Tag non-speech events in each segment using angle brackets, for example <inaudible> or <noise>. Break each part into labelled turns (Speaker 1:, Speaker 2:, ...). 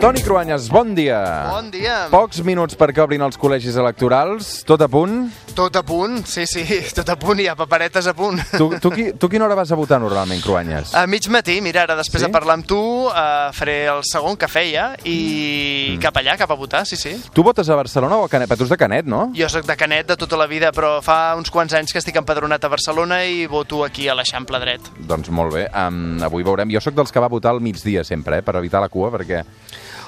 Speaker 1: Toni Cruanyes, bon dia.
Speaker 2: Bon dia.
Speaker 1: Pocs minuts perquè obrin els col·legis electorals. Tot a punt?
Speaker 2: Tot a punt, sí, sí, <laughs> tot a punt, hi ha paperetes a punt.
Speaker 1: Tu, tu, qui, tu quina hora vas a votar normalment, Cruanyes?
Speaker 2: A mig matí, mira, ara després
Speaker 1: Sí?
Speaker 2: de parlar amb tu uh, faré el segon que feia i
Speaker 1: Mm.
Speaker 2: cap allà, cap a votar, sí, sí.
Speaker 1: Tu votes a Barcelona o a Canet? Tu ets de Canet, no?
Speaker 2: Jo sóc de Canet de tota la vida, però fa uns quants anys que estic empadronat a Barcelona i voto aquí a l'Eixample dret.
Speaker 1: Doncs molt bé. Um, avui veurem. Jo sóc dels que va votar al migdia sempre, eh, per evitar la cua, perquè...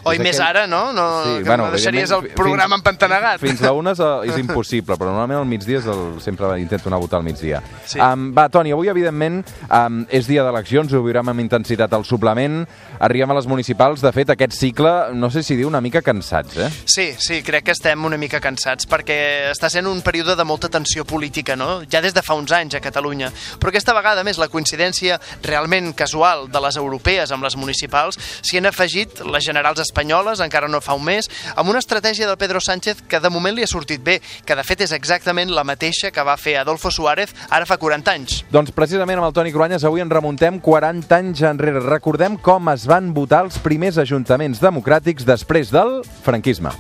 Speaker 2: Oi,
Speaker 1: És
Speaker 2: més
Speaker 1: aquell-
Speaker 2: ara, no? no
Speaker 1: Sí,
Speaker 2: que
Speaker 1: bueno,
Speaker 2: no deixaries el programa
Speaker 1: fins-
Speaker 2: empantanegat.
Speaker 1: Fins la una és, és <laughs> impossible, però normalment al migdia és el, sempre intento anar a votar al migdia.
Speaker 2: Sí.
Speaker 1: Um, va, Toni, avui, evidentment, um, és dia d'eleccions, ho viurem amb intensitat al suplement, arribem a les municipals, de fet, aquest cicle, no sé si dir una mica cansats, eh?
Speaker 2: Sí, sí, crec que estem una mica cansats perquè està sent un període de molta tensió política, no? Ja des de fa uns anys a Catalunya. Però aquesta vegada, més, la coincidència realment casual de les europees amb les municipals s'hi han afegit les generals espanyoles, encara no fa un mes, amb una estratègia del Pedro Sánchez que de moment li ha sortit bé, que de fet és exactament la mateixa que va fer Adolfo Suárez ara fa 40 anys.
Speaker 1: Doncs precisament amb el Toni Cruanyes avui ens remuntem 40 anys enrere. Recordem com es van votar els primers ajuntaments democràtics després del franquisme.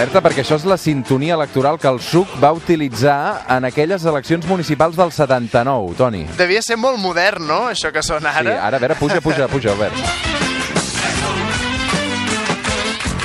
Speaker 1: Alerta perquè això és la sintonia electoral que el SUC va utilitzar en aquelles eleccions municipals del 79, Toni.
Speaker 2: Devia ser molt modern, no?, això que sona
Speaker 1: Sí,
Speaker 2: ara.
Speaker 1: ara, a veure, puja, puja, puja, Albert. <laughs>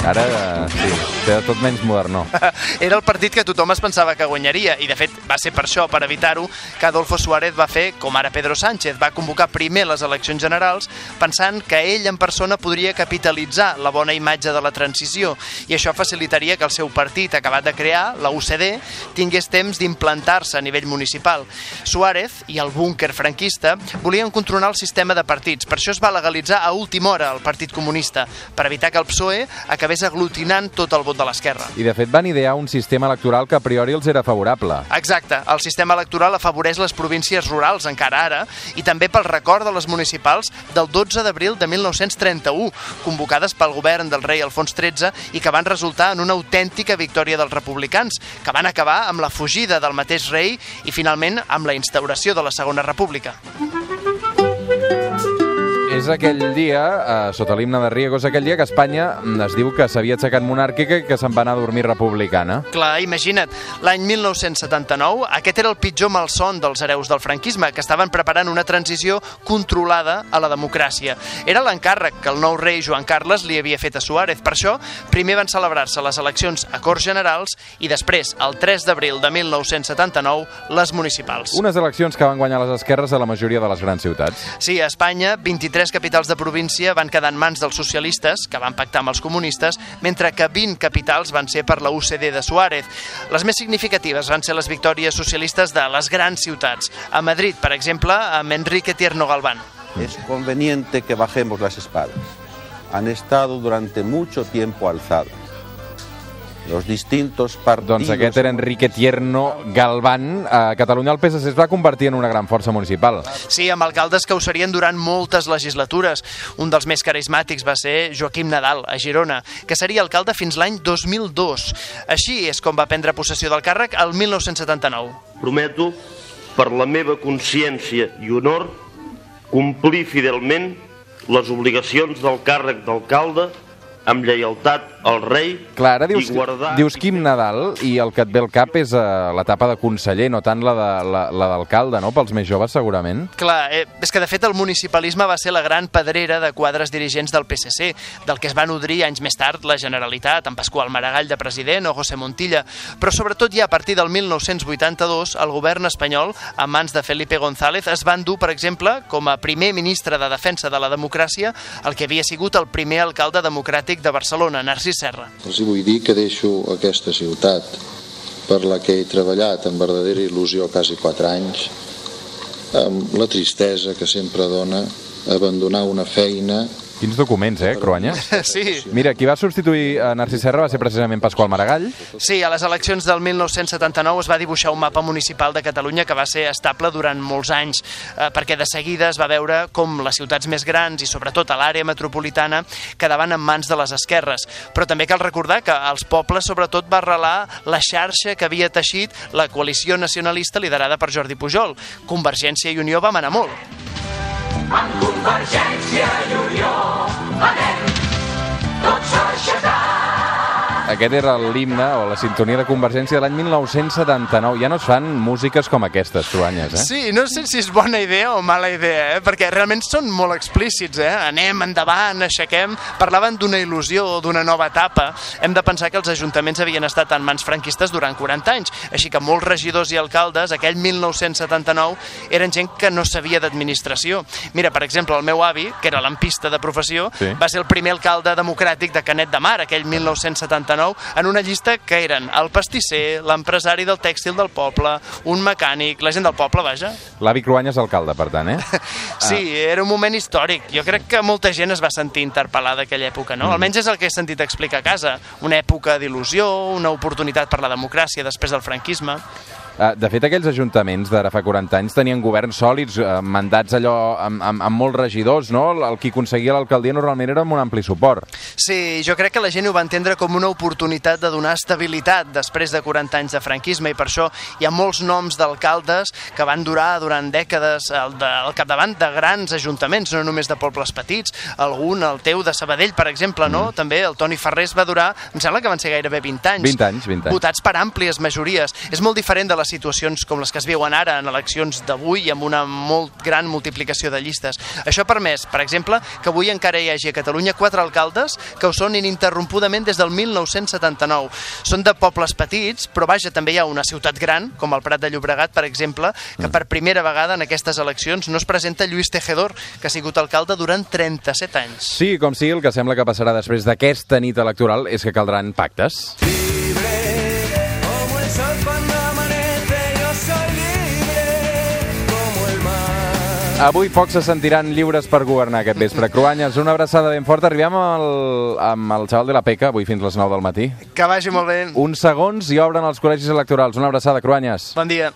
Speaker 1: Ara, sí, té tot menys modernó. <laughs>
Speaker 2: Era el partit que tothom es pensava que guanyaria i de fet va ser per això, per evitar-ho, que Adolfo Suárez va fer com ara Pedro Sánchez, va convocar primer les eleccions generals pensant que ell en persona podria capitalitzar la bona imatge de la transició i això facilitaria que el seu partit acabat de crear, la UCD, tingués temps d'implantar-se a nivell municipal. Suárez i el búnquer franquista volien controlar el sistema de partits, per això es va legalitzar a última hora el Partit Comunista, per evitar que el PSOE acabés aglutinant tot el vot de l'esquerra.
Speaker 1: I de fet van idear un sistema electoral que a priori els era favorable.
Speaker 2: Exacte, el sistema electoral afavoreix les províncies rurals encara ara i també pel record de les municipals del 12 d'abril de 1931, convocades pel govern del rei Alfons XIII i que van resultar en una autèntica victòria dels republicans, que van acabar amb la fugida del mateix rei i finalment amb la instauració de la Segona República.
Speaker 1: És aquell dia, eh, sota l'himne de Riego, és aquell dia que Espanya mm, es diu que s'havia aixecat monàrquica i que se'n va anar a dormir republicana.
Speaker 2: Clar, imagina't, l'any 1979 aquest era el pitjor malson dels hereus del franquisme, que estaven preparant una transició controlada a la democràcia. Era l'encàrrec que el nou rei Joan Carles li havia fet a Suárez. Per això, primer van celebrar-se les eleccions a Corts Generals i després, el 3 d'abril de 1979, les municipals.
Speaker 1: Unes eleccions que van guanyar les esquerres a la majoria de les grans ciutats.
Speaker 2: Sí, a Espanya, 23 capitals de província van quedar en mans dels socialistes, que van pactar amb els comunistes, mentre que 20 capitals van ser per la UCD de Suárez. Les més significatives van ser les victòries socialistes de les grans ciutats. A Madrid, per exemple, amb Enrique Tierno Galván.
Speaker 3: Es conveniente que bajemos las espadas. Han estado durante mucho tiempo alzadas. Los distintos partidos...
Speaker 1: Doncs aquest era Enrique Tierno Galván. A Catalunya el PSC es va convertir en una gran força municipal.
Speaker 2: Sí, amb alcaldes que ho serien durant moltes legislatures. Un dels més carismàtics va ser Joaquim Nadal, a Girona, que seria alcalde fins l'any 2002. Així és com va prendre possessió del càrrec el 1979.
Speaker 4: Prometo, per la meva consciència i honor, complir fidelment les obligacions del càrrec d'alcalde amb lleialtat al rei
Speaker 1: Clar, ara dius,
Speaker 4: i guardar...
Speaker 1: dius Quim Nadal i el que et ve al cap és uh, l'etapa de conseller, no tant la de- la la d'alcalde, no? Pels més joves, segurament.
Speaker 2: Clar, eh, és que de fet el municipalisme va ser la gran pedrera de quadres dirigents del PSC, del que es va nodrir anys més tard la Generalitat, amb Pasqual Maragall de president o José Montilla. Però sobretot ja a partir del 1982 el govern espanyol, a mans de Felipe González, es va endur, per exemple, com a primer ministre de Defensa de la Democràcia, el que havia sigut el primer alcalde democràtic de Barcelona, Narcís Serra.
Speaker 5: Els vull dir que deixo aquesta ciutat per la que he treballat amb verdadera il·lusió quasi quatre anys, amb la tristesa que sempre dona abandonar una feina
Speaker 1: Quins documents, eh, Cruanyes? <laughs>
Speaker 2: Sí,
Speaker 1: Mira, qui va substituir a Narcís Serra va ser precisament Pasqual Maragall.
Speaker 2: Sí, a les eleccions del 1979 es va dibuixar un mapa municipal de Catalunya que va ser estable durant molts anys, eh, perquè de seguida es va veure com les ciutats més grans i sobretot a l'àrea metropolitana quedaven en mans de les esquerres. Però també cal recordar que als pobles sobretot va arrelar la xarxa que havia teixit la coalició nacionalista liderada per Jordi Pujol. Convergència i Unió va manar molt.
Speaker 6: Convergència i Unió, anem tots a aixecar.
Speaker 1: Aquest era l'himne o la sintonia de Convergència de l'any 1979. Ja no es fan músiques com aquestes, Cruanyes, eh?
Speaker 2: Sí, no sé si és bona idea o mala idea, eh? perquè realment són molt explícits, eh? anem endavant, aixequem, parlaven d'una il·lusió o d'una nova etapa. Hem de pensar que els ajuntaments havien estat en mans franquistes durant 40 anys, així que molts regidors i alcaldes, aquell 1979, eren gent que no sabia d'administració. Mira, per exemple, el meu avi, que era lampista de professió,
Speaker 1: Sí.
Speaker 2: va ser el primer alcalde democràtic de Canet de Mar, aquell 1979, en una llista que eren el pastisser, l'empresari del tèxtil del poble, un mecànic, la gent del poble, vaja.
Speaker 1: L'avi Cruanyes alcalde, per tant, eh? <laughs>
Speaker 2: Sí, era un moment històric. Jo crec que molta gent es va sentir interpel·lada aquella època, no? Almenys és el que he sentit explicar a casa. Una època d'il·lusió, una oportunitat per la democràcia després del franquisme.
Speaker 1: Eh, De fet, aquells ajuntaments d'ara fa 40 anys tenien governs sòlids, eh, mandats allò amb, amb, amb molts regidors, no? El qui aconseguia l'alcaldia normalment era amb un ampli suport.
Speaker 2: Sí, jo crec que la gent ho va entendre com una oportunitat de donar estabilitat després de 40 anys de franquisme i per això hi ha molts noms d'alcaldes que van durar durant dècades al, de, al capdavant de grans ajuntaments, no només de pobles petits, algun, el teu de Sabadell, per exemple, no? També el Toni Ferrés va durar, em sembla que van ser gairebé 20 anys.
Speaker 1: 20 anys, 20 anys.
Speaker 2: Votats per àmplies majories. És molt diferent de les situacions com les que es viuen ara en eleccions d'avui amb una molt gran multiplicació de llistes. Això ha permès, per exemple, que avui encara hi hagi a Catalunya quatre alcaldes que ho són ininterrompudament des del 1979. Són de pobles petits, però vaja, també hi ha una ciutat gran, com el Prat de Llobregat, per exemple, que per primera vegada en aquestes eleccions no es presenta Lluís Tejedor, que ha sigut alcalde durant 37 anys.
Speaker 1: Sí, com sigui, el que sembla que passarà després d'aquesta nit electoral és que caldran pactes.
Speaker 6: Como
Speaker 1: Avui pocs se sentiran lliures per governar aquest vespre. Cruanyes, una abraçada ben forta. Arribem amb el, amb el xaval de la Peca, avui fins les 9 del matí.
Speaker 2: Que vagi molt bé.
Speaker 1: Uns segons i obren els col·legis electorals. Una abraçada, Cruanyes.
Speaker 2: Bon dia.